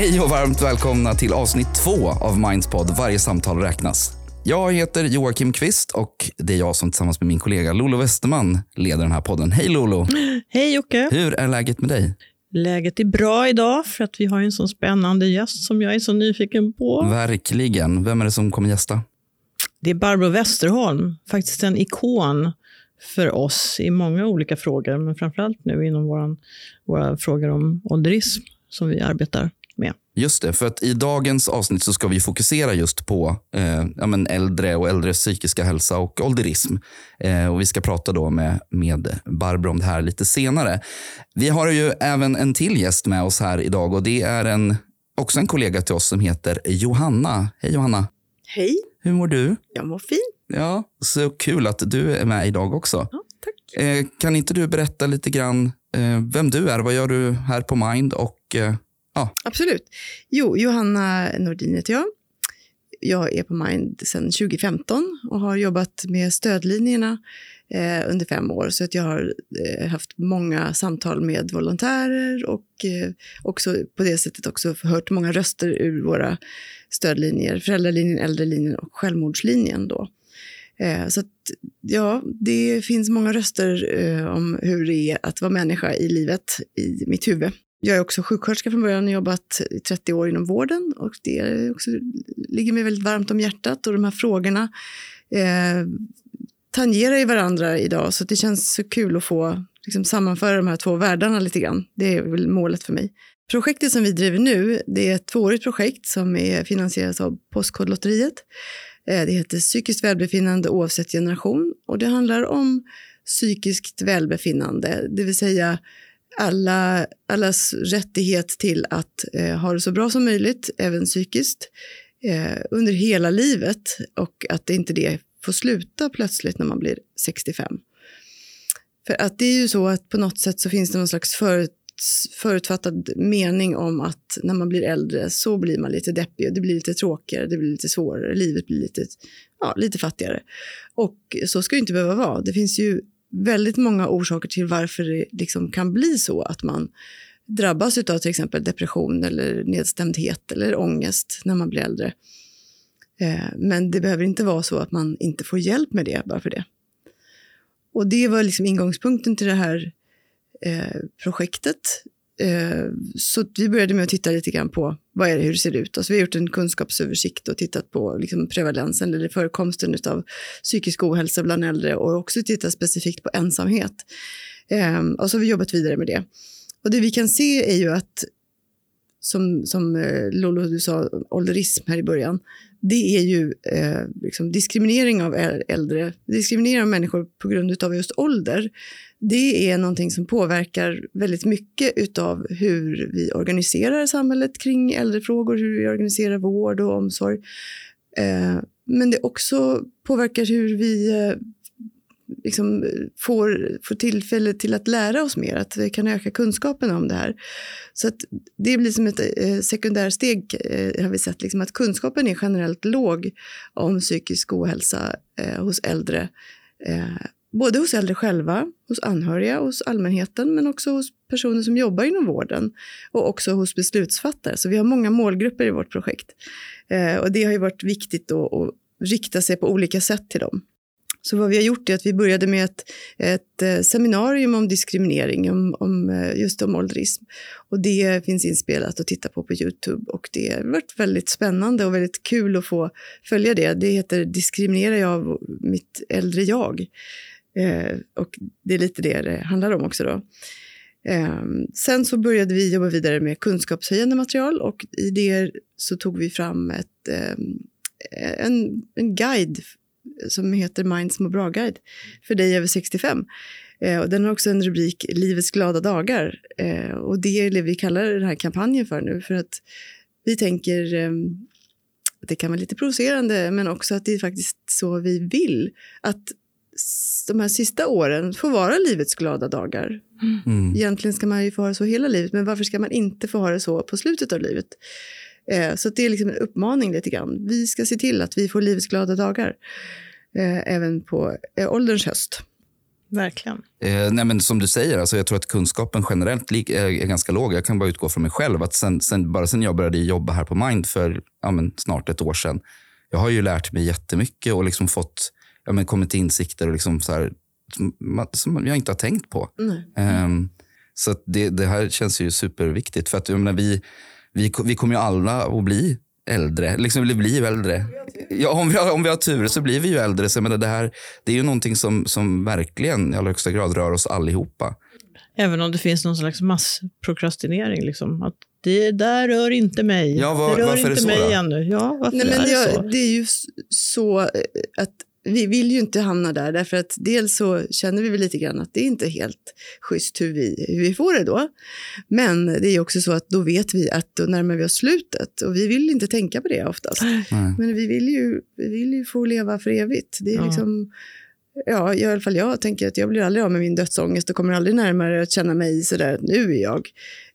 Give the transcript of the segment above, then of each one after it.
Hej och varmt välkomna till avsnitt två av Mindspod Varje samtal räknas. Jag heter Joakim Kvist och det är jag som tillsammans med min kollega Lolo Westerman leder den här podden. Hej Lolo! Hej Jocke! Hur är läget med dig? Läget är bra idag för att vi har en sån spännande gäst som jag är så nyfiken på. Verkligen. Vem är det som kommer gästa? Det är Barbro Westerholm, faktiskt en ikon för oss i många olika frågor, men framförallt nu inom våran, våra frågor om ålderism som vi arbetar med. Just det, för att i dagens avsnitt så ska vi fokusera just på eh, ja, men äldre och äldres psykiska hälsa och ålderism. Eh, och vi ska prata då med, med Barbro om det här lite senare. Vi har ju även en till gäst med oss här idag och det är en, också en kollega till oss som heter Johanna. Hej Johanna! Hej, Hur mår du? jag mår fint. Ja, så kul att du är med idag också. Ja, tack. Eh, kan inte du berätta lite grann eh, vem du är? Vad gör du här på Mind? Och, Ja. Absolut. Jo, Johanna Nordin heter jag. Jag är på Mind sedan 2015 och har jobbat med stödlinjerna eh, under fem år. Så att jag har eh, haft många samtal med volontärer och eh, också på det sättet också hört många röster ur våra stödlinjer. Föräldralinjen, äldrelinjen och självmordslinjen. Då. Eh, så att, ja, det finns många röster eh, om hur det är att vara människa i livet i mitt huvud. Jag är också sjuksköterska från början och jobbat i 30 år inom vården och det också, ligger mig väldigt varmt om hjärtat och de här frågorna eh, tangerar ju varandra idag så det känns så kul att få liksom, sammanföra de här två världarna lite grann. Det är väl målet för mig. Projektet som vi driver nu, det är ett tvåårigt projekt som är finansierat av Postkodlotteriet. Eh, Det heter Psykiskt välbefinnande oavsett generation och det handlar om psykiskt välbefinnande, det vill säga alla, allas rättighet till att eh, ha det så bra som möjligt, även psykiskt, eh, under hela livet och att inte det får sluta plötsligt när man blir 65. För att det är ju så att på något sätt så finns det någon slags förut, förutfattad mening om att när man blir äldre så blir man lite deppig och det blir lite tråkigare, det blir lite svårare, livet blir lite, ja, lite fattigare. Och så ska det inte behöva vara. Det finns ju väldigt många orsaker till varför det liksom kan bli så att man drabbas av till exempel depression eller nedstämdhet eller ångest när man blir äldre. Eh, men det behöver inte vara så att man inte får hjälp med det bara för det. Och det var liksom ingångspunkten till det här eh, projektet. Eh, så vi började med att titta lite grann på vad är det, hur det ser ut. Alltså vi har gjort en kunskapsöversikt och tittat på liksom prevalensen eller förekomsten av psykisk ohälsa bland äldre och också tittat specifikt på ensamhet. Ehm, och så har vi jobbat vidare med det. Och det vi kan se är ju att, som, som eh, Lolo du sa, ålderism här i början, det är ju eh, liksom diskriminering av äldre, diskriminering av människor på grund av just ålder. Det är någonting som påverkar väldigt mycket av hur vi organiserar samhället kring äldrefrågor, hur vi organiserar vård och omsorg. Eh, men det också påverkar hur vi eh, liksom får, får tillfälle till att lära oss mer, att vi kan öka kunskapen om det här. Så att det blir som ett eh, sekundärsteg eh, har vi sett, liksom att kunskapen är generellt låg om psykisk ohälsa eh, hos äldre. Eh, både hos äldre själva, hos anhöriga, hos allmänheten men också hos personer som jobbar inom vården och också hos beslutsfattare. Så vi har många målgrupper i vårt projekt. Eh, och det har ju varit viktigt då att rikta sig på olika sätt till dem. Så vad vi har gjort är att vi började med ett, ett eh, seminarium om diskriminering, om, om eh, just om ålderism. Och det finns inspelat att titta på på Youtube och det har varit väldigt spännande och väldigt kul att få följa det. Det heter Diskriminerar jag mitt äldre jag? Eh, och det är lite det det handlar om också då. Eh, sen så började vi jobba vidare med kunskapshöjande material och i det så tog vi fram ett, eh, en, en guide som heter Minds må bra-guide för dig över 65. Eh, och den har också en rubrik Livets glada dagar. Eh, och det är det vi kallar den här kampanjen för nu. För att vi tänker eh, att det kan vara lite provocerande men också att det är faktiskt så vi vill. Att de här sista åren får vara livets glada dagar. mm. Egentligen ska man ju få ha det så hela livet, men varför ska man inte få ha det så på slutet av livet? Eh, så det är liksom en uppmaning lite grann. Vi ska se till att vi får livets glada dagar, eh, även på eh, ålderns höst. Verkligen. Eh, nej men som du säger, alltså jag tror att kunskapen generellt är, är ganska låg. Jag kan bara utgå från mig själv. Att sen, sen, bara sen jag började jobba här på Mind för ja, men, snart ett år sedan. Jag har ju lärt mig jättemycket och liksom fått, ja, men, kommit till insikter och liksom så här, som, jag inte har tänkt på. Um, så det, det, här känns ju superviktigt. För att jag menar, vi, vi, vi kommer ju alla att bli äldre. Liksom, vi blir äldre. Ja, om, vi har, om vi har tur så blir vi ju äldre. Så menar, det, här, det är ju någonting som, som verkligen i allra högsta grad rör oss allihopa. Även om det finns någon slags massprokrastinering. Liksom. Att det där rör inte mig. Ja, var, det rör varför inte är det så mig då? ännu. Ja, varför Nej, men är det jag, så? det är ju så eh, att vi vill ju inte hamna där, därför att dels så känner vi väl lite grann att det är inte helt schysst hur vi, hur vi får det då. Men det är också så att då vet vi att då närmar vi oss slutet och vi vill inte tänka på det oftast. Nej. Men vi vill ju, vi vill ju få leva för evigt. Det är Ja. liksom, ja, i alla fall jag tänker att jag blir aldrig av med min dödsångest och kommer aldrig närmare att känna mig sådär att nu är jag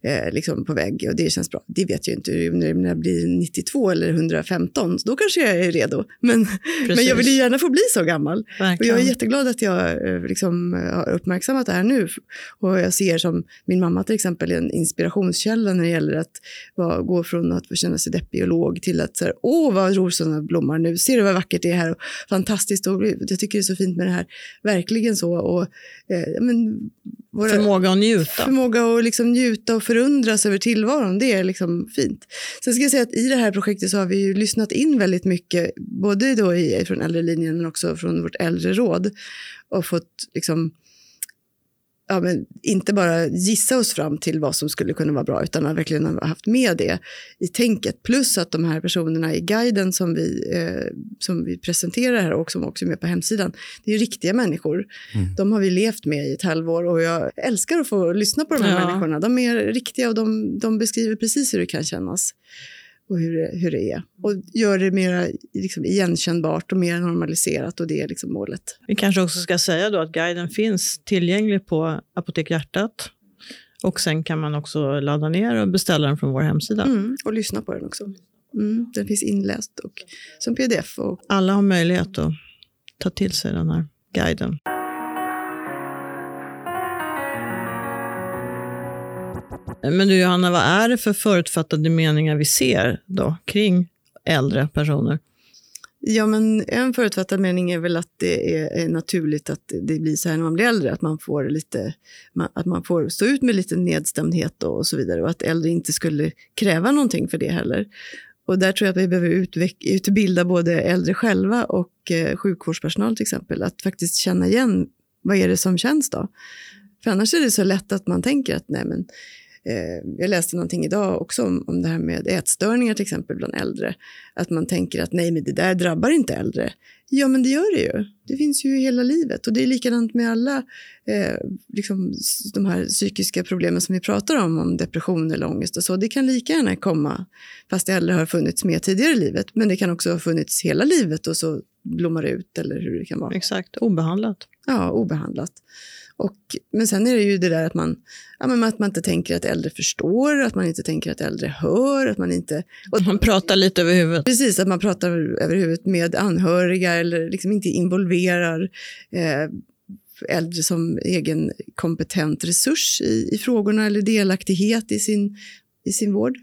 eh, liksom på väg och det känns bra. Det vet jag inte när när jag blir 92 eller 115, då kanske jag är redo. Men, men jag vill ju gärna få bli så gammal. Och jag är jätteglad att jag eh, liksom, har uppmärksammat det här nu. Och jag ser som min mamma till exempel en inspirationskälla när det gäller att vara, gå från att känna sig deppig och låg till att så här, åh vad rosorna blommar nu, ser du vad vackert det är här och fantastiskt och jag tycker det är så fint med det här, verkligen så. Och, eh, men, våra, Förmåga att njuta. Förmåga att liksom njuta och förundras över tillvaron, det är liksom fint. Sen ska jag säga att i det här projektet så har vi ju lyssnat in väldigt mycket, både då i, från äldrelinjen men också från vårt äldreråd och fått liksom Ja, men inte bara gissa oss fram till vad som skulle kunna vara bra utan har verkligen har haft med det i tänket. Plus att de här personerna i guiden som vi, eh, som vi presenterar här och som också är med på hemsidan, det är riktiga människor. De har vi levt med i ett halvår och jag älskar att få lyssna på de här Ja. människorna. De är riktiga och de, de beskriver precis hur det kan kännas och hur det, hur det är. Och gör det mer liksom, igenkännbart och mer normaliserat och det är liksom målet. Vi kanske också ska säga då att guiden finns tillgänglig på Apotek Hjärtat. Och sen kan man också ladda ner och beställa den från vår hemsida. Mm, och lyssna på den också. Mm, den finns inläst och som pdf. Och, Alla har möjlighet att ta till sig den här guiden. Men du Johanna, vad är det för förutfattade meningar vi ser då kring äldre personer? ja, men en förutfattad mening är väl att det är, naturligt att det blir så här när man blir äldre, att man får, lite, att man får stå ut med lite nedstämdhet och, så vidare och att äldre inte skulle kräva någonting för det heller. Och där tror jag att vi behöver utbilda både äldre själva och eh, sjukvårdspersonal till exempel, att faktiskt känna igen vad är det som känns då? För annars är det så lätt att man tänker att nej men, jag läste någonting idag också om, om det här med ätstörningar till exempel bland äldre. Att man tänker att nej men det där drabbar inte äldre. Ja men det gör det ju. Det finns ju i hela livet och det är likadant med alla eh, liksom, de här psykiska problemen som vi pratar om, om depression eller ångest och så. Det kan lika gärna komma fast det aldrig har funnits med tidigare i livet. Men det kan också ha funnits hela livet och så blommar det ut eller hur det kan vara. Exakt, obehandlat. Ja, obehandlat. Och, men sen är det ju det där att man, ja, men att man inte tänker att äldre förstår, att man inte tänker att äldre hör, att man inte... Och, Man pratar lite över huvudet. precis, att man pratar över huvudet med anhöriga eller liksom inte involverar eh, äldre som egen kompetent resurs i, i frågorna eller delaktighet i sin, i sin vård.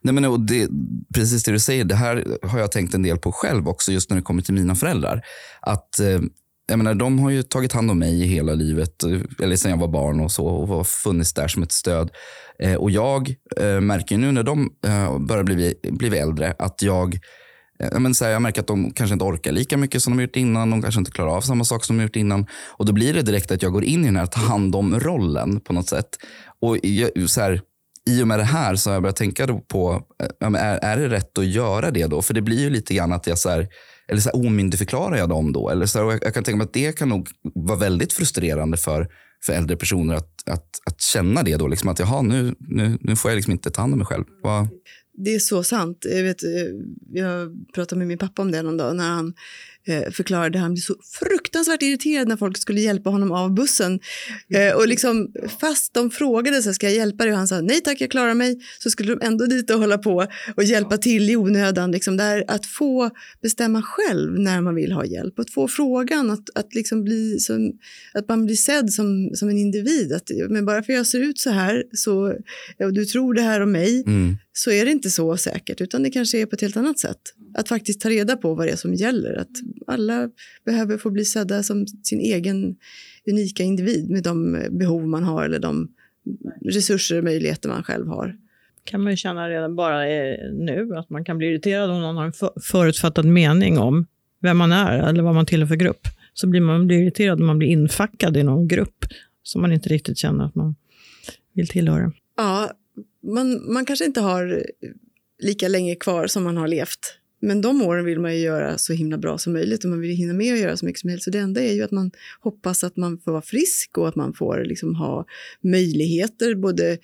Nej, men, och det, precis det du säger, det här har jag tänkt en del på själv också, just när det kommer till mina föräldrar. Att, eh, jag menar, de har ju tagit hand om mig i hela livet, eh, eller sen jag var barn och så, och har funnits där som ett stöd. Eh, och jag eh, märker nu när de eh, börjar bli, bli äldre att jag eh, men så här, jag märker att de kanske inte orkar lika mycket som de gjort innan. De kanske inte klarar av samma sak som de gjort innan. Och Då blir det direkt att jag går in i den här ta hand om-rollen på något sätt. Och jag, så här, I och med det här så har jag börjat tänka på, eh, är, är det rätt att göra det då? För det blir ju lite grann att jag så här, eller så här, omyndigförklarar jag dem då? Eller så här, jag, jag kan tänka mig att det kan nog vara väldigt frustrerande för, för äldre personer att, att, att känna det då. Liksom att jaha, nu, nu, nu får jag liksom inte ta hand om mig själv. Va? Det är så sant. Jag, vet, eh, jag pratade med min pappa om det någon dag när han förklarade han blev så fruktansvärt irriterad när folk skulle hjälpa honom av bussen. Eh, och liksom, fast de frågade så ska jag hjälpa dig och han sa nej tack jag klarar mig så skulle de ändå dit och hålla på och hjälpa till i onödan. Liksom, där, att få bestämma själv när man vill ha hjälp. Att få frågan, att, att, liksom bli som, att man blir sedd som, som en individ. Att, men bara för jag ser ut så här så, och du tror det här om mig Mm. så är det inte så säkert, utan det kanske är på ett helt annat sätt. Att faktiskt ta reda på vad det är som gäller. Att alla behöver få bli sedda som sin egen unika individ med de behov man har eller de resurser och möjligheter man själv har. kan man ju känna redan bara eh, nu, att man kan bli irriterad om någon har en för- förutfattad mening om vem man är eller vad man tillhör för grupp. Så blir man blir irriterad om man blir infackad i någon grupp som man inte riktigt känner att man vill tillhöra. Ja, man, man kanske inte har lika länge kvar som man har levt. Men de åren vill man ju göra så himla bra som möjligt och man vill hinna med att göra så mycket som möjligt. Så det enda är ju att man hoppas att man får vara frisk och att man får liksom ha möjligheter både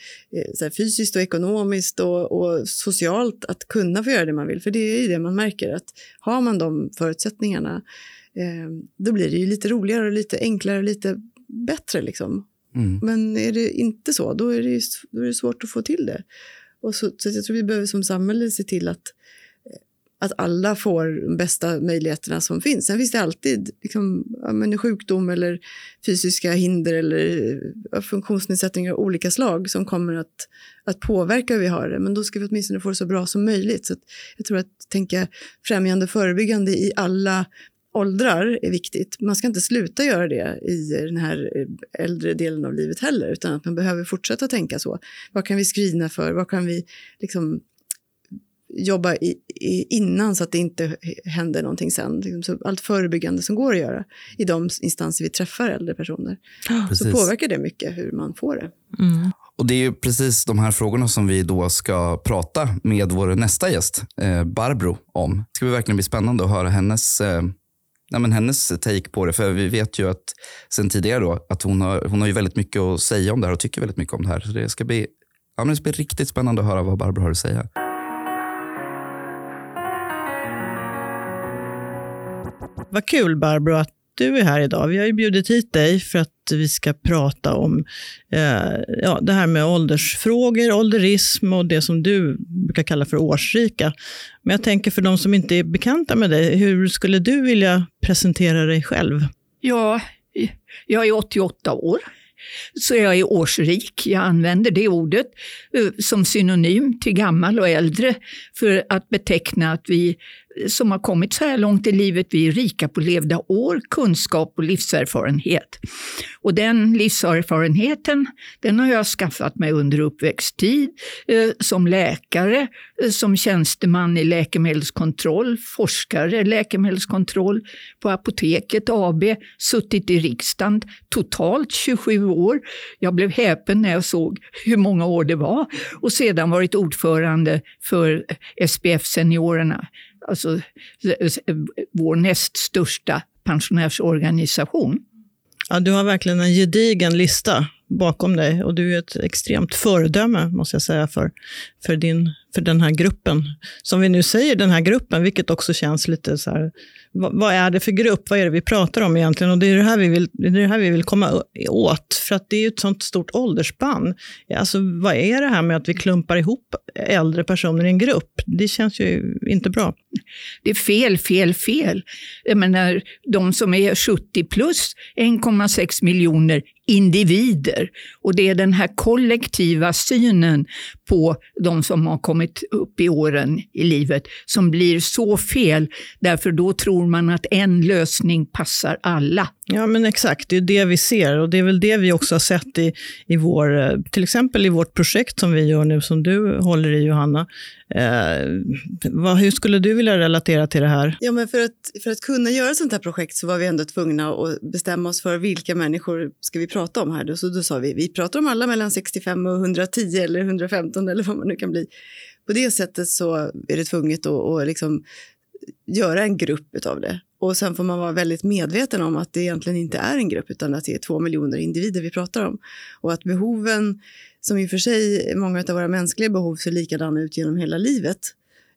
eh, fysiskt och ekonomiskt och, och socialt att kunna få göra det man vill. För det är ju det man märker att har man de förutsättningarna eh, då blir det ju lite roligare och lite enklare och lite bättre liksom. Mm. Men är det inte så, då är det, då är det svårt att få till det. Och så, så jag tror vi behöver som samhälle se till att, att alla får de bästa möjligheterna som finns. Sen finns det alltid liksom, ja, men sjukdom eller fysiska hinder eller funktionsnedsättningar av olika slag som kommer att, att påverka hur vi har det. Men då ska vi åtminstone få det så bra som möjligt. Så att jag tror att tänka främjande och förebyggande i alla åldrar är viktigt. Man ska inte sluta göra det i den här eh, äldre delen av livet heller, utan att man behöver fortsätta tänka så. Vad kan vi screena för? Vad kan vi liksom jobba i, i, innan så att det inte händer någonting sen? Liksom, så allt förebyggande som går att göra i de instanser vi träffar äldre personer. Så Precis. påverkar det mycket hur man får det. Mm. Och Det är ju precis de här frågorna som vi då ska prata med vår nästa gäst, eh, Barbro, om. Det ska bli verkligen bli spännande att höra hennes, eh, nej men hennes take på det. För vi vet ju att sen tidigare då, att hon har, hon har ju väldigt mycket att säga om det här och tycker väldigt mycket om det här. Så det ska bli, ja, men det ska bli riktigt spännande att höra vad Barbro har att säga. Vad kul Barbro att du är här idag. Vi har ju bjudit hit dig för att vi ska prata om eh, ja, det här med åldersfrågor, ålderism och det som du brukar kalla för årsrika. Men jag tänker för de som inte är bekanta med dig, hur skulle du vilja presentera dig själv? Ja, jag är 88 år, så jag är årsrik. Jag använder det ordet eh, som synonym till gammal och äldre för att beteckna att vi som har kommit så här långt i livet, vi är rika på levda år, kunskap och livserfarenhet. Och den livserfarenheten, den har jag skaffat mig under uppväxttid eh, som läkare, eh, som tjänsteman i läkemedelskontroll, forskare, läkemedelskontroll på Apoteket AB, suttit i riksdagen totalt 27 år. Jag blev häpen när jag såg hur många år det var och sedan varit ordförande för SPF Seniorerna, alltså eh, eh, vår näst största pensionärsorganisation. Ja, du har verkligen en gedigen lista bakom dig och du är ett extremt föredöme, måste jag säga, för, för, din, för den här gruppen. Som vi nu säger, den här gruppen, vilket också känns lite så här, vad, är det för grupp? Vad är det vi pratar om egentligen? Och det är det här vi vill, det är det här vi vill komma åt, för att det är ju ett sånt stort åldersspann. Alltså, vad är det här med att vi klumpar ihop äldre personer i en grupp? Det känns ju inte bra. Det är fel, fel, fel. Jag menar, de som är 70 plus, 1,6 miljoner individer. Och det är den här kollektiva synen på de som har kommit upp i åren i livet som blir så fel. Därför då tror man att en lösning passar alla. Ja, men exakt. Det är det vi ser och det är väl det vi också har sett i, i vår, eh, till exempel i vårt projekt som vi gör nu, som du håller i Johanna. Eh, vad, hur skulle du vilja relatera till det här? Ja, men för att, för att kunna göra ett sånt här projekt så var vi ändå tvungna att bestämma oss för vilka människor ska vi prata om här. Då, så då sa vi, vi pratar om alla mellan 65 och 110 eller 115 eller vad man nu kan bli. På det sättet så är det tvunget att, att liksom göra en grupp av det. Och sen får man vara väldigt medveten om att det egentligen inte är en grupp utan att det är två miljoner individer vi pratar om. Och att behoven, som i och för sig många av våra mänskliga behov ser likadana ut genom hela livet,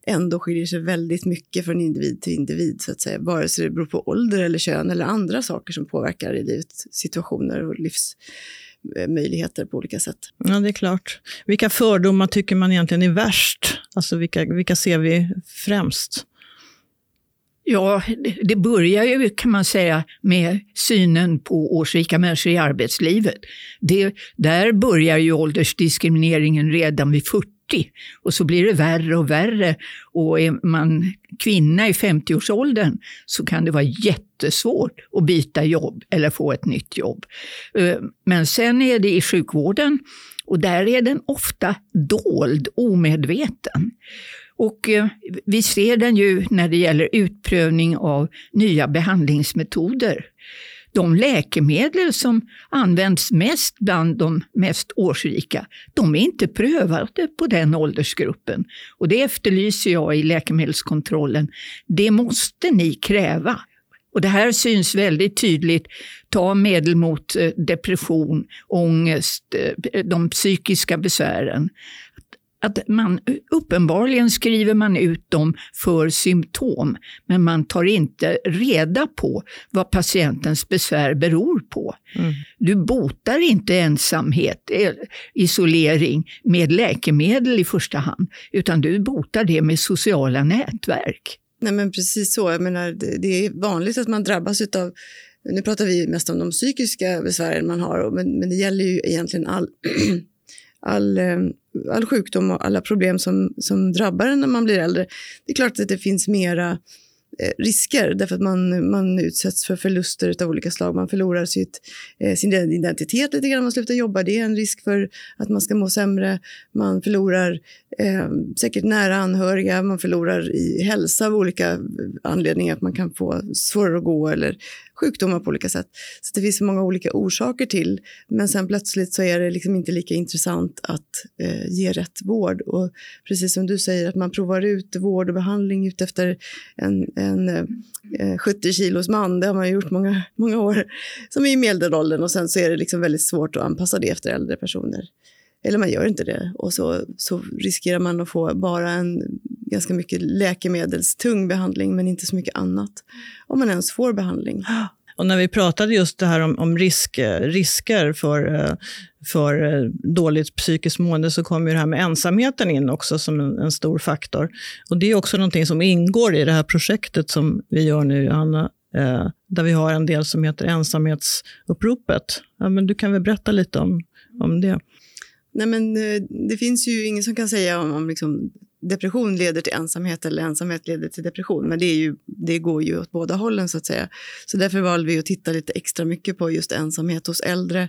ändå skiljer sig väldigt mycket från individ till individ, så att säga. Vare sig det beror på ålder eller kön eller andra saker som påverkar i livets situationer och livsmöjligheter på olika sätt. Ja, det är klart. Vilka fördomar tycker man egentligen är värst? Alltså vilka, vilka ser vi främst? Ja, det börjar ju kan man säga med synen på årsrika människor i arbetslivet. Det, där börjar ju åldersdiskrimineringen redan vid 40 och så blir det värre och värre. Och är man kvinna i 50-årsåldern så kan det vara jättesvårt att byta jobb eller få ett nytt jobb. Eh, men sen är det i sjukvården och där är den ofta dold, omedveten. Och eh, vi ser den ju när det gäller utprövning av nya behandlingsmetoder. De läkemedel som används mest bland de mest årsrika, de är inte prövade på den åldersgruppen. Och det efterlyser jag i läkemedelskontrollen. Det måste ni kräva. Och det här syns väldigt tydligt. Ta medel mot eh, depression, ångest, eh, de psykiska besvären att man uppenbarligen skriver man ut dem för symptom, men man tar inte reda på vad patientens besvär beror på. Mm. Du botar inte ensamhet, eh, isolering med läkemedel i första hand, utan du botar det med sociala nätverk. Nej men precis så, jag menar, det är vanligt att man drabbas av nu pratar vi mest om de psykiska besvären man har, men, men det gäller ju egentligen all all, eh, all sjukdom och alla problem som, som drabbar en när man blir äldre. Det är klart att det finns mera eh, risker därför att man, man utsätts för förluster av olika slag. Man förlorar sitt, eh, sin identitet lite grann när man slutar jobba. Det är en risk för att man ska må sämre. Man förlorar eh, säkert nära anhöriga. Man förlorar i hälsa av olika anledningar. Att man kan få svårare att gå eller sjukdomar på olika sätt. Så det finns många olika orsaker till. Men sen plötsligt så är det liksom inte lika intressant att eh, ge rätt vård. Och precis som du säger, att man provar ut vård och behandling utefter en en eh, 70 kilos man, det har man gjort många, många år, som är i medelåldern och sen så är det liksom väldigt svårt att anpassa det efter äldre personer. Eller man gör inte det och så, så riskerar man att få bara en ganska mycket läkemedelstung behandling men inte så mycket annat. Om man ens får behandling. Och när vi pratade just det här om, om risk, eh, risker för, eh, för eh, dåligt psykiskt mående så kommer det här med ensamheten in också som en, en, stor faktor. Och det är också någonting som ingår i det här projektet som vi gör nu, Johanna, där vi har en del som heter ensamhetsuppropet. Ja, men du kan väl berätta lite om, om det? Nej, men eh, det finns ju ingen som kan säga om, om liksom depression leder till ensamhet eller ensamhet leder till depression. Men det, är ju, det går ju åt båda hållen så att säga. Så därför valde vi att titta lite extra mycket på just ensamhet hos äldre.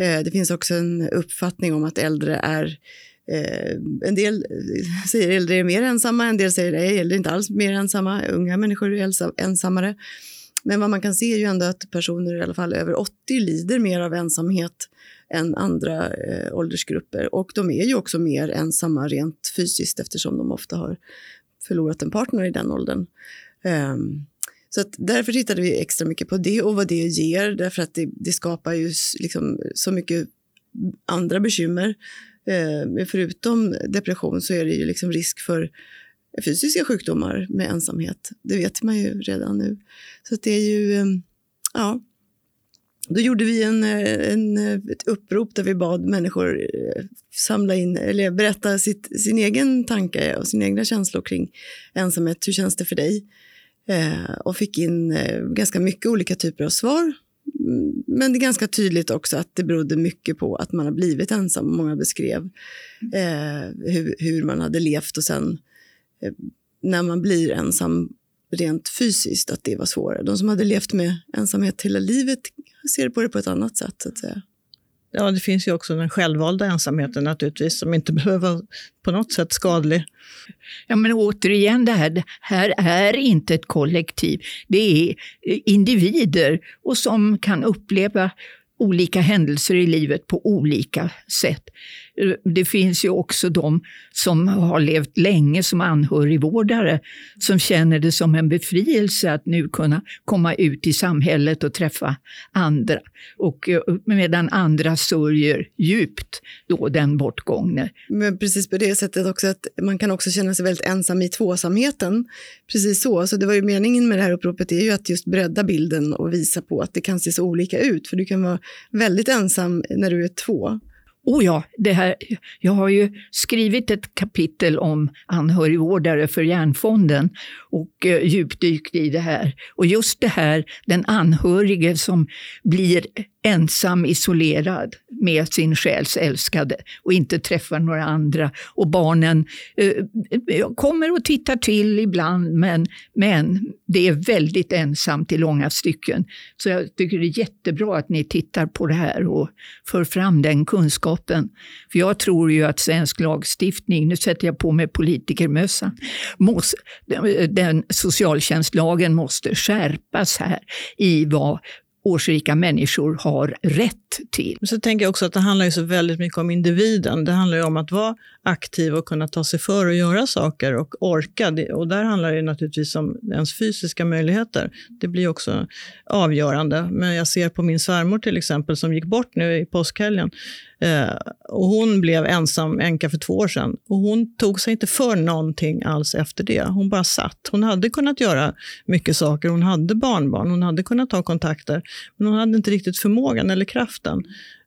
Eh, det finns också en uppfattning om att äldre är Eh, en del eh, säger äldre är mer ensamma, en del säger nej, äldre är inte alls mer ensamma, unga människor är ensammare. Men vad man kan se är ju ändå att personer i alla fall över 80 lider mer av ensamhet än andra eh, åldersgrupper. Och de är ju också mer ensamma rent fysiskt eftersom de ofta har förlorat en partner i den åldern. Um, så att därför tittade vi extra mycket på det och vad det ger, därför att det, det skapar ju liksom så mycket andra bekymmer. Eh, förutom depression så är det ju liksom risk för fysiska sjukdomar med ensamhet. Det vet man ju redan nu. Så det är ju, ehm, ja, då gjorde vi en, en, ett upprop där vi bad människor eh, samla in, eller berätta sitt, sin egen tanke och sina egna känslor kring ensamhet. Hur känns det för dig? Eh, och fick in eh, ganska mycket olika typer av svar. Mm, men det är ganska tydligt också att det berodde mycket på att man har blivit ensam. Många beskrev eh, hur, hur, man hade levt och sen eh, när man blir ensam rent fysiskt, att det var svårare. De som hade levt med ensamhet hela livet ser på det på ett annat sätt. Så att säga. Ja, det finns ju också den självvalda ensamheten naturligtvis, som inte behöver vara på något sätt skadlig. Ja, men återigen, det här, det här är inte ett kollektiv. Det är individer och som kan uppleva olika händelser i livet på olika sätt det finns ju också de som har levt länge som anhörigvårdare som känner det som en befrielse att nu kunna komma ut i samhället och träffa andra. Och eh, medan andra sörjer djupt då den bortgångne. Men precis på det sättet också att man kan också känna sig väldigt ensam i tvåsamheten. Precis så. Så det var ju meningen med det här uppropet är ju att just bredda bilden och visa på att det kan se så olika ut. För du kan vara väldigt ensam när du är två. Oh ja, det här, jag har ju skrivit ett kapitel om anhörigvårdare för Hjärnfonden och eh, djupdykt i det här. Och just det här, den anhörige som blir ensam, isolerad med sin själs älskade och inte träffar några andra. Och barnen eh, eh, kommer och tittar till ibland, men, men det är väldigt ensamt i långa stycken. Så jag tycker det är jättebra att ni tittar på det här och för fram den kunskapen. För jag tror ju att svensk lagstiftning, nu sätter jag på mig politikermössan, måste, den socialtjänstlagen måste skärpas här i vad årsrika människor har rätt till. Så tänker jag också att det handlar ju så väldigt mycket om individen. Det handlar ju om att vara aktiv och kunna ta sig för och göra saker och orka. Och där handlar det naturligtvis om ens fysiska möjligheter. Det blir också avgörande. Men jag ser på min svärmor till exempel som gick bort nu i påskhelgen. Eh, och hon blev ensam änka för två år sedan. Och hon tog sig inte för någonting alls efter det. Hon bara satt. Hon hade kunnat göra mycket saker. Hon hade barnbarn, hon hade kunnat ta kontakter. Men hon hade inte riktigt förmågan eller kraften.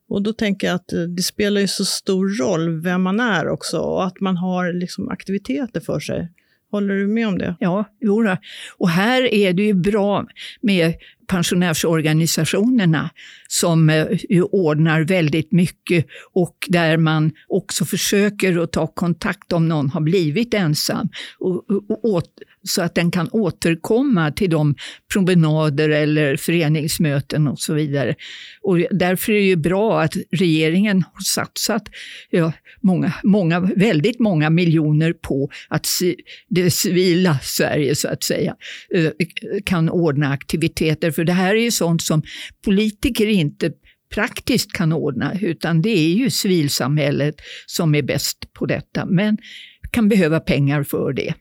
Och då tänker jag att eh, det spelar ju så stor roll vem man är också och att man har liksom aktiviteter för sig. Håller du med om det? Ja, jodå. Och här är det ju bra med pensionärsorganisationerna som eh, ju ordnar väldigt mycket och där man också försöker att ta kontakt om någon har blivit ensam och, och, och, så att den kan återkomma till de promenader eller föreningsmöten och så vidare. Och därför är det ju bra att regeringen har satsat ja, många, många, väldigt många miljoner på att det civila Sverige, så att säga, eh, kan ordna aktiviteter. För det här är ju sånt som politiker inte praktiskt kan ordna, utan det är ju civilsamhället som är bäst på detta, men kan behöva pengar för det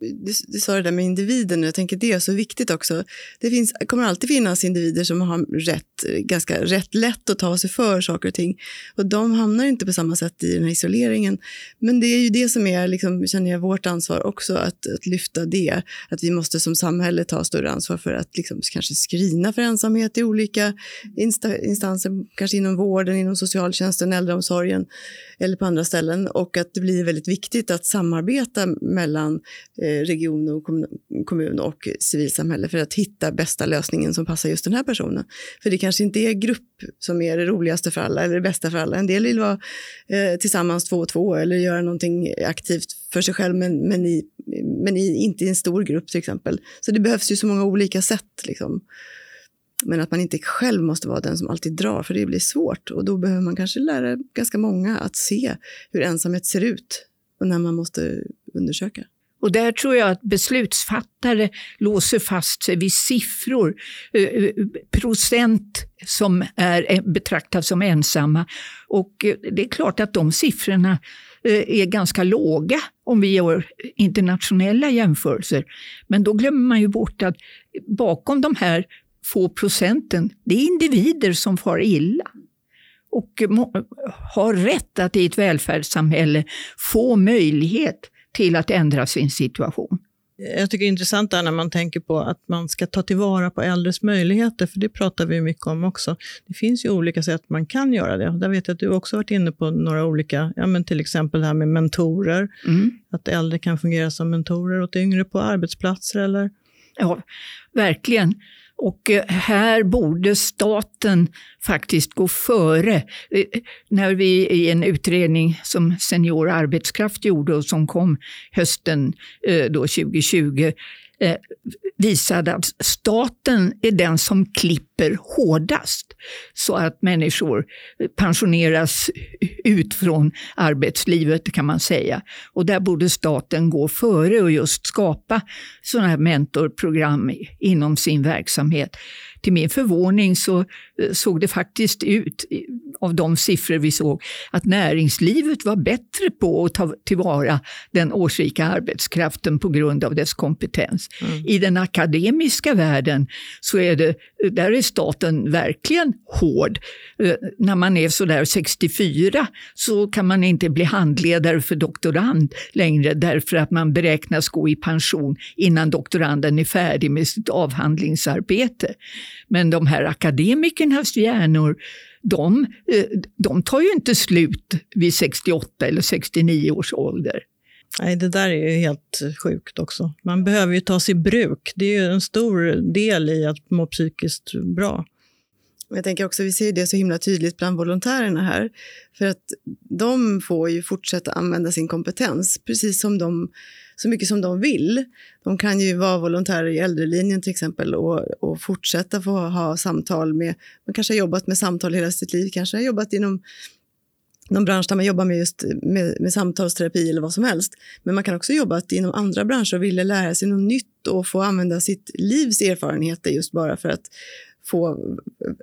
du, du sa det där med individen och jag tänker det är så viktigt också. Det finns, kommer alltid finnas individer som har rätt, ganska rätt lätt att ta sig för saker och ting. Och de hamnar inte på samma sätt i den här isoleringen. Men det är ju det som är, liksom, känner jag, vårt ansvar också, att, att lyfta det. Att vi måste som samhälle ta större ansvar för att liksom, kanske skrina för ensamhet i olika insta, instanser, kanske inom vården, inom socialtjänsten, äldreomsorgen eller på andra ställen. Och att det blir väldigt viktigt att samarbeta mellan Eh, Eh, region och kommun och civilsamhälle för att hitta bästa lösningen som passar just den här personen. För det kanske inte är grupp som är det roligaste för alla eller det bästa för alla. En del vill vara eh, tillsammans två och två eller göra någonting aktivt för sig själv men, men, i, men i, inte i en stor grupp till exempel. Så det behövs ju så många olika sätt. Liksom. Men att man inte själv måste vara den som alltid drar, för det blir svårt. Och då behöver man kanske lära ganska många att se hur ensamhet ser ut och när man måste undersöka. Och där tror jag att beslutsfattare låser fast sig vid siffror, eh, eh, procent som är eh, betraktas som ensamma. Och det är klart att de siffrorna är ganska låga om vi gör internationella jämförelser. Men då glömmer man ju bort att bakom de här få procenten, det är individer som far illa och har rätt att i ett välfärdssamhälle få möjlighet till att ändra sin situation. Jag tycker det är intressant där när man tänker på att man ska ta tillvara på äldres möjligheter, för det pratar vi mycket om också. Det finns ju olika sätt man kan göra det. Där vet jag att du också varit inne på några olika, ja men till exempel det här med mentorer. Mm. Att äldre kan fungera som mentorer åt yngre på arbetsplatser eller? Ja, verkligen. Och eh, här borde staten faktiskt gå före. Eh, när vi i en utredning som Senior arbetskraft gjorde och som kom hösten eh, då 2020 eh, visade att staten är den som klipper hårdast så att människor pensioneras ut från arbetslivet kan man säga. Och där borde staten gå före och just skapa sådana här mentorprogram inom sin verksamhet. Till min förvåning så eh, såg det faktiskt ut av de siffror vi såg att näringslivet var bättre på att ta tillvara den årsrika arbetskraften på grund av dess kompetens. Mm. I den akademiska världen så är det, där är staten verkligen hård. Eh, när man är sådär 64 så kan man inte bli handledare för doktorand längre därför att man beräknas gå i pension innan doktoranden är färdig med sitt avhandlingsarbete. Men de här akademikernas hjärnor de, eh, de tar ju inte slut vid 68 eller 69 års ålder. Nej, det där är ju helt sjukt också. Man behöver ju tas i bruk. Det är ju en stor del i att må psykiskt bra. Jag tänker också, vi ser det så himla tydligt bland volontärerna här. För att de får ju fortsätta använda sin kompetens, precis som de, så mycket som de vill. De kan ju vara volontärer i äldrelinjen till exempel och, och fortsätta få ha samtal med, man kanske har jobbat med samtal hela sitt liv, kanske har jobbat inom någon bransch där man jobbar med just med, med samtalsterapi eller vad som helst. Men man kan också jobba inom andra branscher och vilja lära sig något nytt och få använda sitt livs erfarenheter just bara för att få,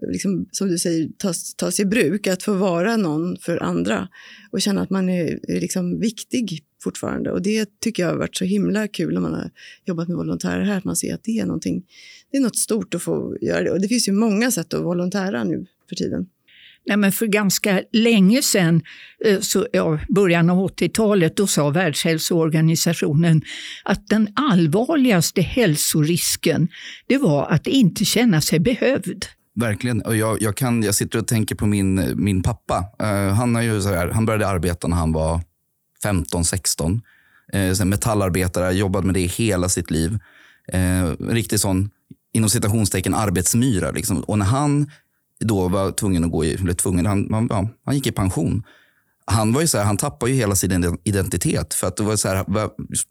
liksom, som du säger, tas, tas i bruk, att få vara någon för andra och känna att man är, är liksom viktig fortfarande. Och det tycker jag har varit så himla kul när man har jobbat med volontärer här, att man ser att det är någonting, det är något stort att få göra det. Och det finns ju många sätt att volontära nu för tiden. Nej, men för ganska länge sedan, eh, så, ja, början av 80-talet, då sa Världshälsoorganisationen att den allvarligaste hälsorisken det var att inte känna sig behövd. Verkligen. Och jag, jag, kan, jag sitter och tänker på min, min pappa. Uh, han, har ju så här, han började arbeta när han var 15-16. Uh, eh, metallarbetare, jobbade med det hela sitt liv. Uh, riktigt sån, inom citationstecken, arbetsmyra. Liksom. Och när han då var tvungen att gå i, eller tvungen, han, man, ja, han gick i pension. Han var ju så här, han tappade ju hela sin identitet. För att det var så här,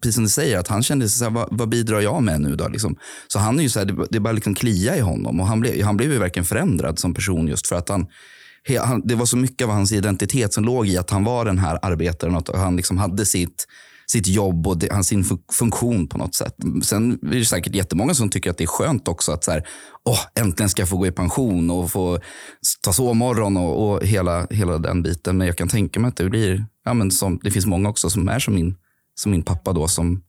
precis som du säger, att han kände sig så här, vad, vad bidrar jag med nu då? Liksom. Så han är ju så här, det, det bara liksom klia i honom. Och han blev, han blev ju verkligen förändrad som person just för att han, han, det var så mycket av hans identitet som låg i att han var den här arbetaren och att han liksom hade sitt sitt jobb och det, sin funktion på något sätt. Sen är det säkert jättemånga som tycker att det är skönt också att så här, åh, äntligen ska jag få gå i pension och få ta sovmorgon och, och hela, hela den biten. Men jag kan tänka mig att det blir, ja, men som, det finns många också som är som min, som min pappa då som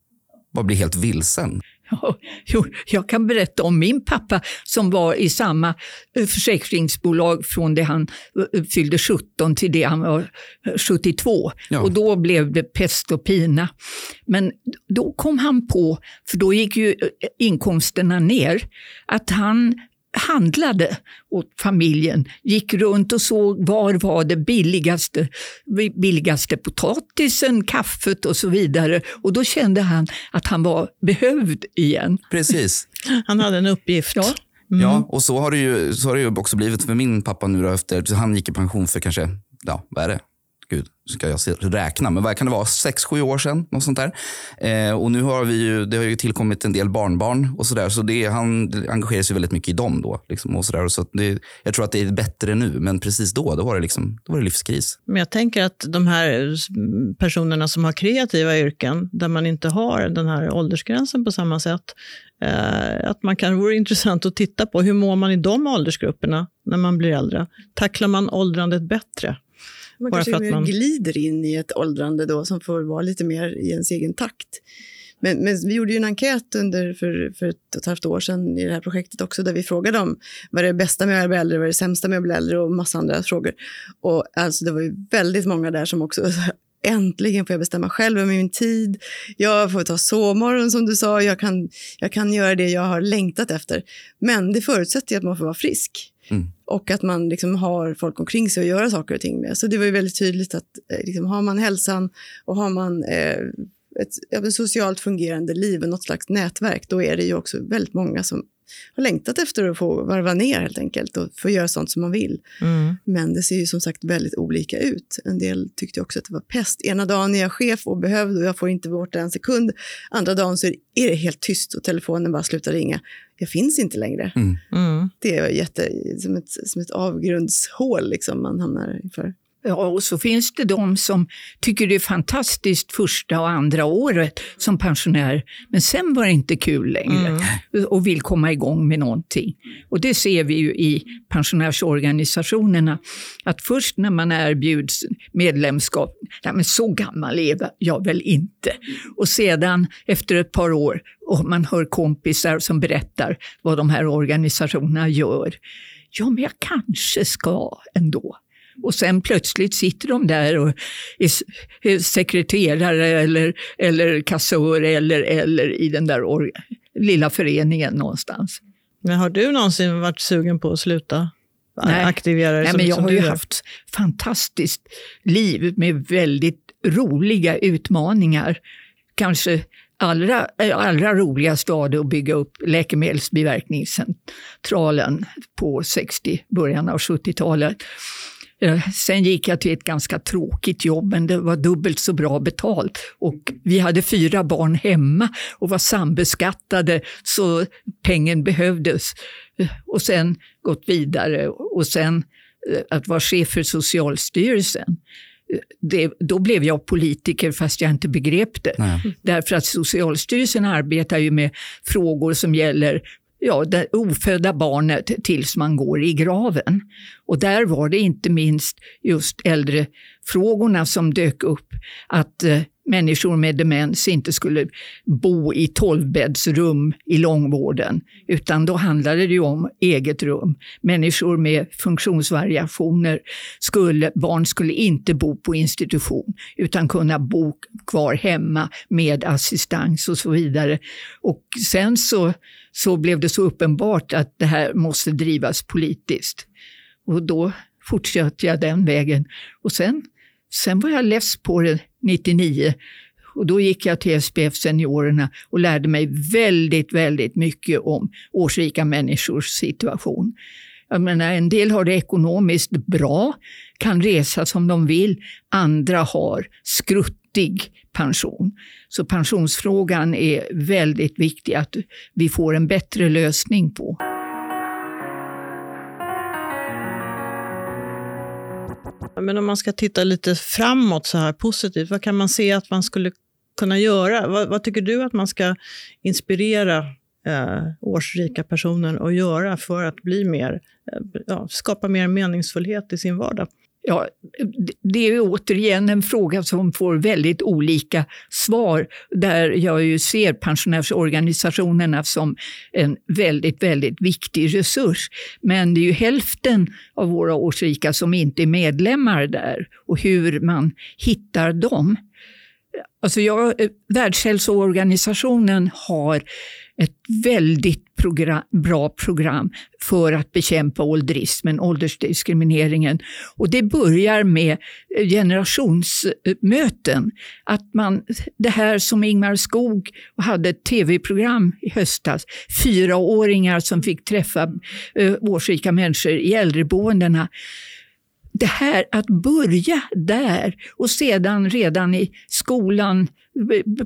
bara blir helt vilsen. Jo, jag kan berätta om min pappa som var i samma eh, försäkringsbolag från det han eh, fyllde 17 till det han var 72. Eh, ja. Och då blev det pest och pina. Men då kom han på, för då gick ju inkomsterna ner, att han handlade åt familjen, gick runt och såg var var det billigaste, billigaste potatisen, kaffet och så vidare. Och då kände han att han var behövd igen. Precis. Han hade en uppgift. Ja. Mm. Ja, och så har, det ju, så har det ju också blivit för min pappa nu då efter, han gick i pension för kanske, ja vad är det, gud, ska jag räkna, men vad kan det vara, sex, sju år sedan? Något sånt där. Eh, och nu har vi ju, det har ju tillkommit en del barnbarn och sådär, så det, han engagerar sig väldigt mycket i dem då. Liksom, och så där. Så det, jag tror att det är bättre nu, men precis då, då var det, liksom, då var det livskris. Men jag tänker att de här personerna som har kreativa yrken, där man inte har den här åldersgränsen på samma sätt, eh, att man kan, vore intressant att titta på hur mår man i de åldersgrupperna när man blir äldre? Tacklar man åldrandet bättre? Man Bara kanske man... glider in i ett åldrande då som får vara lite mer i ens egen takt. Men, men, vi gjorde ju en enkät under för, för ett och ett halvt år sedan i det här projektet också, där vi frågade om vad är det bästa med att bli äldre, vad är det sämsta med att bli äldre och massa andra frågor. Och alltså det var ju väldigt många där som också äntligen får jag bestämma själv över min tid. Jag får ta sovmorgon som du sa, jag kan, jag kan göra det jag har längtat efter. Men det förutsätter att man får vara frisk. Mm. Och att man liksom har folk omkring sig att göra saker och ting med. Så det var ju väldigt tydligt att eh, liksom, har man hälsan och har man eh, ett, ett socialt fungerande liv och något slags nätverk, då är det ju också väldigt många som har längtat efter att få varva ner helt enkelt och få göra sånt som man vill. Mm. Men det ser ju som sagt väldigt olika ut. En del tyckte också att det var pest. Ena dagen är jag chef och behövd och jag får inte borta en sekund. Andra dagen så är det helt tyst och telefonen bara slutar ringa. Jag finns inte längre. Mm. Mm. Det är jätte, som, ett, som ett avgrundshål liksom man hamnar inför. Ja, och så finns det de som tycker det är fantastiskt första och andra året som pensionär, men sen var det inte kul längre Mm. och vill komma igång med någonting. Och det ser vi ju i pensionärsorganisationerna, att först när man erbjuds medlemskap, nej men så gammal är jag väl inte. Och sedan efter ett par år, och man hör kompisar som berättar vad de här organisationerna gör, ja men jag kanske ska ändå. Och sen plötsligt sitter de där och är är sekreterare eller, eller kassör eller, eller i den där lilla föreningen någonstans. Men har du någonsin varit sugen på att sluta Nej. aktivera Nej, som, men jag som har ju gör? haft fantastiskt liv med väldigt roliga utmaningar. Kanske allra, eh, allra roligast var det att bygga upp läkemedelsbiverkningscentralen på 60, början av 70-talet. Eh, Sen gick jag till ett ganska tråkigt jobb, men det var dubbelt så bra betalt. Och vi hade fyra barn hemma och var sambeskattade, så pengen behövdes. Eh, Och sen gått vidare och sen eh, att vara chef för Socialstyrelsen. Det, då blev jag politiker fast jag inte begrep det. Nej. Därför att Socialstyrelsen arbetar ju med frågor som gäller ja, det ofödda barnet tills man går i graven. Och där var det inte minst just äldrefrågorna som dök upp. Att eh, människor med demens inte skulle bo i tolvbäddsrum i långvården, utan då handlade det ju om eget rum. Människor med funktionsvariationer, skulle, barn skulle inte bo på institution, utan kunna bo kvar hemma med assistans och så vidare. Och sen så, så blev det så uppenbart att det här måste drivas politiskt. Och då fortsatte jag den vägen. Och sen, sen var jag less på det 99. Och då gick jag till SPF Seniorerna och lärde mig väldigt, väldigt mycket om årsrika människors situation. Jag menar, en del har det ekonomiskt bra, kan resa som de vill. Andra har skruttig pension. Så pensionsfrågan är väldigt viktig att vi får en bättre lösning på. Men om man ska titta lite framåt så här positivt, vad kan man se att man skulle kunna göra? Vad, vad tycker du att man ska inspirera eh, årsrika personer att göra för att bli mer, eh, ja, skapa mer meningsfullhet i sin vardag? Ja, det är återigen en fråga som får väldigt olika svar, där jag ju ser pensionärsorganisationerna som en väldigt, väldigt viktig resurs. Men det är ju hälften av våra årsrika som inte är medlemmar där och hur man hittar dem. Alltså jag, eh, Världshälsoorganisationen har ett väldigt program, bra program för att bekämpa ålderismen, åldersdiskrimineringen. Och det börjar med eh, generationsmöten. Att man, det här som Ingmar Skog hade ett tv-program i höstas, fyraåringar som fick träffa eh, årsrika människor i äldreboendena det här att börja där och sedan redan i skolan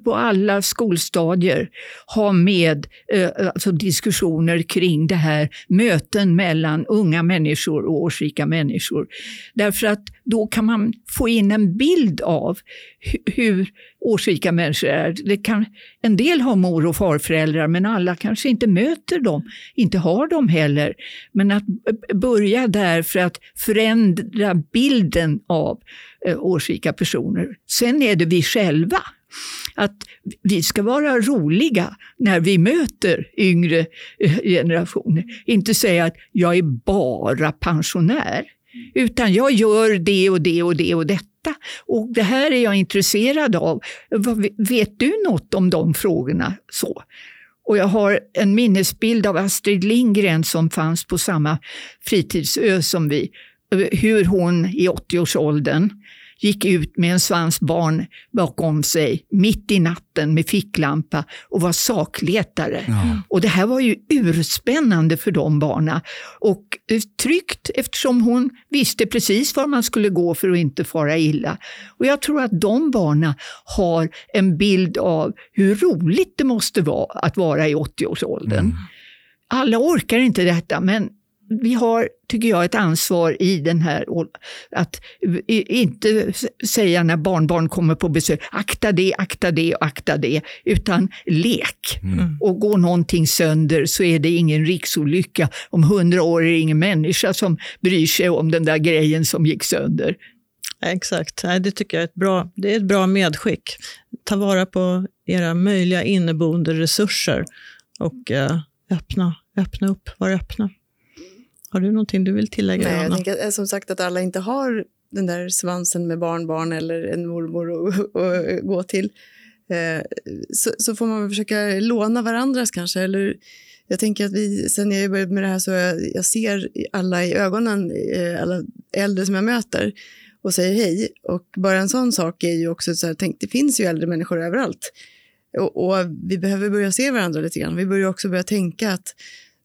på alla skolstadier ha med eh, alltså diskussioner kring det här, möten mellan unga människor och årsrika människor. Därför att då kan man få in en bild av hur årsrika människor är. Det kan, en del har mor och farföräldrar men alla kanske inte möter dem, inte har dem heller. Men att börja där för att förändra bilden av eh, årsrika personer. Sen är det vi själva att vi ska vara roliga när vi möter yngre eh, generationer. Inte säga att jag är bara pensionär, utan jag gör det och det och det och detta. Och det här är jag intresserad av. Vet du något om de frågorna? Så. Och jag har en minnesbild av Astrid Lindgren som fanns på samma fritidsö som vi. Eh, hur hon i 80-årsåldern gick ut med en svans barn bakom sig mitt i natten med ficklampa och var sakletare. Ja. Och det här var ju urspännande för de barna. Och tryggt eftersom hon visste precis var man skulle gå för att inte fara illa. Och jag tror att de barna har en bild av hur roligt det måste vara att vara i 80-årsåldern. Alla orkar inte detta, men vi har, tycker jag, ett ansvar i den här att inte säga när barnbarn kommer på besök, akta det, akta det, akta det, utan lek. Mm. Och går någonting sönder så är det ingen riksolycka. Om hundra år är det ingen människa som bryr sig om den där grejen som gick sönder. Exakt, det tycker jag är ett bra, det är ett bra medskick. Ta vara på era möjliga inneboende resurser och eh, öppna, öppna upp, var öppna. Har du någonting du vill tillägga, Nej, jag tänker eh, som sagt att alla inte har den där svansen med barnbarn eller en mormor att gå till. Eh, så, så, får man försöka låna varandras kanske. Eller, jag tänker att vi, sen jag började med det här så jag, jag ser alla i ögonen, eh, alla äldre som jag möter och säger hej. Och bara en sån sak är ju också så här, tänk, det finns ju äldre människor överallt. Och, och, vi behöver börja se varandra lite grann. Vi börjar också börja tänka att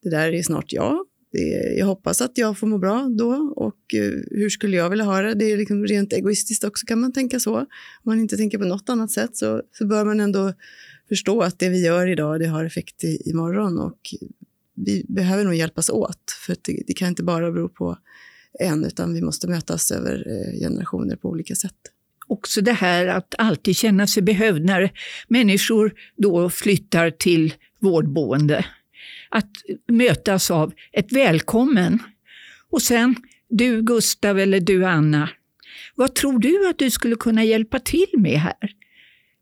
det där är snart jag Eh, jag hoppas att jag får må bra då och eh, hur skulle jag vilja ha det? Det är liksom rent egoistiskt också kan man tänka så. Om man inte tänker på något annat sätt så, så bör man ändå förstå att det vi gör idag det har effekt i, imorgon och vi behöver nog hjälpas åt för det, det, kan inte bara bero på en utan vi måste mötas över eh, generationer på olika sätt också det här att alltid känna sig behövd när människor då flyttar till vårdboende att mötas av ett välkommen. Och sen, du Gustav eller du Anna, vad tror du att du skulle kunna hjälpa till med här?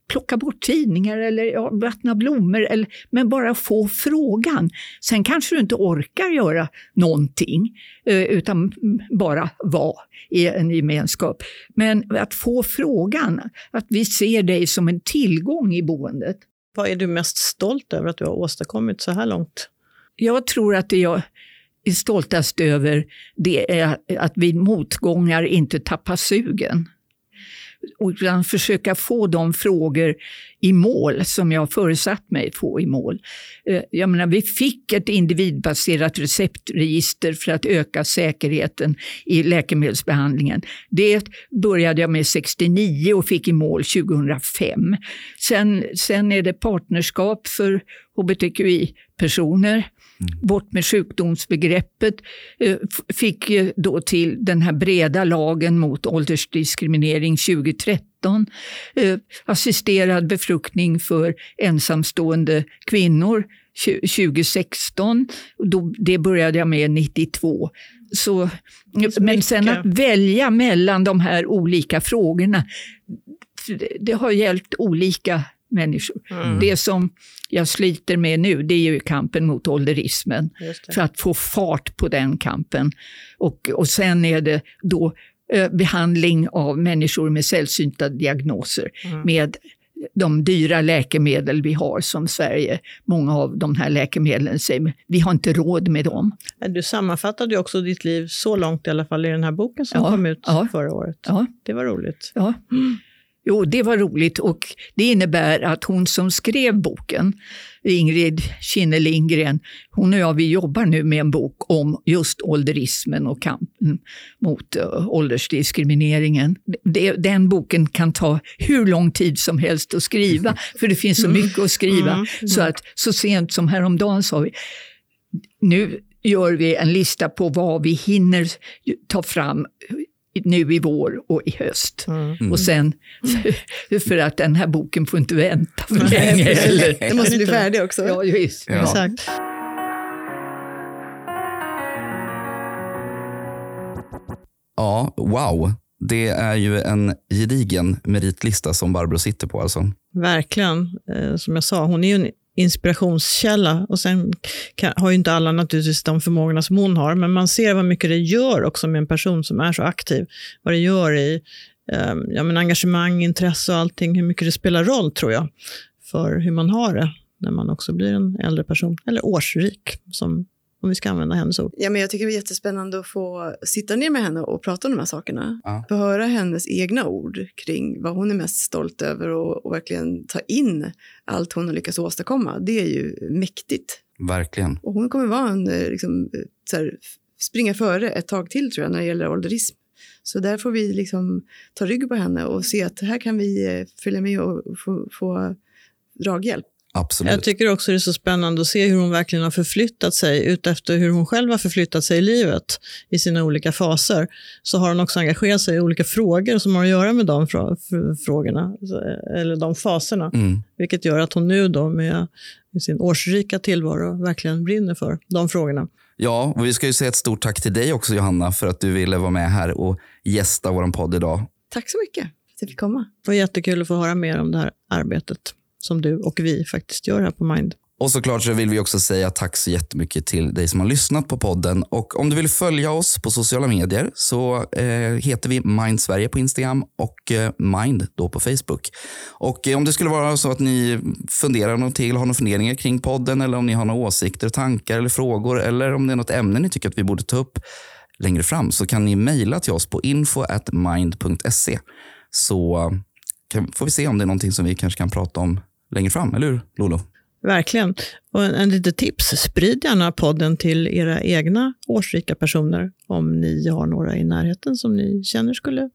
Plocka bort tidningar eller ja, vattna blommor, eller, men bara få frågan. Sen kanske du inte orkar göra någonting, eh, utan bara vara i en gemenskap. Men att få frågan, att vi ser dig som en tillgång i boendet. Vad är du mest stolt över att du har åstadkommit så här långt? Jag tror att det jag är stoltast över det är att vid motgångar inte tappa sugen. Utan försöka få de frågor i mål som jag förutsatt mig få i mål. Eh, jag menar, vi fick ett individbaserat receptregister för att öka säkerheten i läkemedelsbehandlingen. Det började jag med 69 och fick i mål 2005. Sen, sen är det partnerskap för hbtqi-personer Bort med sjukdomsbegreppet eh, fick då till den här breda lagen mot åldersdiskriminering 2013. Eh, assisterad befruktning för ensamstående kvinnor 2016. det började jag med 92. Så, men sen att välja mellan de här olika frågorna, det har gällt olika människor. Mm. Det som jag sliter med nu, det är ju kampen mot ålderismen. För att få fart på den kampen. Och, och sen är det då eh, behandling av människor med sällsynta diagnoser. Mm. Med de dyra läkemedel vi har som Sverige, många av de här läkemedlen säger vi har inte råd med dem. Du sammanfattade också ditt liv så långt i alla fall i den här boken som ja, kom ut ja, förra året. Ja. Det var roligt. Ja. Mm. Jo, det var roligt och det innebär att hon som skrev boken, Ingrid Kinne Lindgren, hon och jag vi jobbar nu med en bok om just ålderismen och kampen mot uh, åldersdiskrimineringen. Den boken kan ta hur lång tid som helst att skriva, för det finns så mm. mycket att skriva. Mm. Så att så sent som häromdagen sa vi, nu gör vi en lista på vad vi hinner ta fram nu i vår och i höst. Mm. Och sen, för att den här boken får inte vänta för länge heller. Den måste bli färdig också. Ja, just. Ja. Exakt. Ja, wow. Det är ju en gedigen meritlista som Barbro sitter på. Alltså. Verkligen. Eh, som jag sa, hon är ju en inspirationskälla. Och sen kan, har ju inte alla naturligtvis de förmågorna som hon har, men man ser vad mycket det gör också med en person som är så aktiv. Vad det gör i eh, ja, men engagemang, intresse och allting, hur mycket det spelar roll tror jag, för hur man har det när man också blir en äldre person, eller årsrik, som om vi ska använda hennes ord. Ja, men jag tycker det är jättespännande att få sitta ner med henne och prata om de här sakerna. Ja. Få höra hennes egna ord kring vad hon är mest stolt över och, och verkligen ta in allt hon har lyckats åstadkomma. Det är ju mäktigt. Verkligen. Och hon kommer vara en, eh, liksom, så här, springa före ett tag till tror jag när det gäller ålderism. Så där får vi liksom ta rygg på henne och se att här kan vi eh, följa med och få, få draghjälp. Absolut. Jag tycker också det är så spännande att se hur hon verkligen har förflyttat sig utefter hur hon själv har förflyttat sig i livet i sina olika faser. Så har hon också engagerat sig i olika frågor som har att göra med de frågorna, eller de faserna. Mm. Vilket gör att hon nu då med sin årsrika tillvaro verkligen brinner för de frågorna. Ja, och vi ska ju säga ett stort tack till dig också Johanna för att du ville vara med här och gästa vår podd idag. Tack så mycket för att jag fick komma. Det var jättekul att få höra mer om det här arbetet som du och vi faktiskt gör här på Mind. Och såklart så vill vi också säga tack så jättemycket till dig som har lyssnat på podden. Och om du vill följa oss på sociala medier så eh, heter vi Mind Sverige på Instagram och eh, Mind då på Facebook. Och eh, om det skulle vara så att ni funderar något till, har några funderingar kring podden eller om ni har några åsikter, tankar eller frågor eller om det är något ämne ni tycker att vi borde ta upp längre fram så kan ni mejla till oss på info.mind.se så eh, kan, får vi se om det är någonting som vi kanske kan prata om längre fram, eller hur Lolo? Verkligen. Och en, en liten tips, sprid gärna podden till era egna årsrika personer om ni har några i närheten som ni känner skulle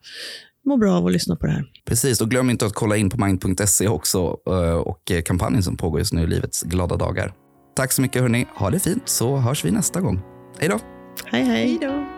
må bra av att lyssna på det här. Precis, och glöm inte att kolla in på mind.se också eh, och kampanjen som pågår just nu, i Livets glada dagar. Tack så mycket hörni, ha det fint så hörs vi nästa gång. Hej då! Hej hej! hej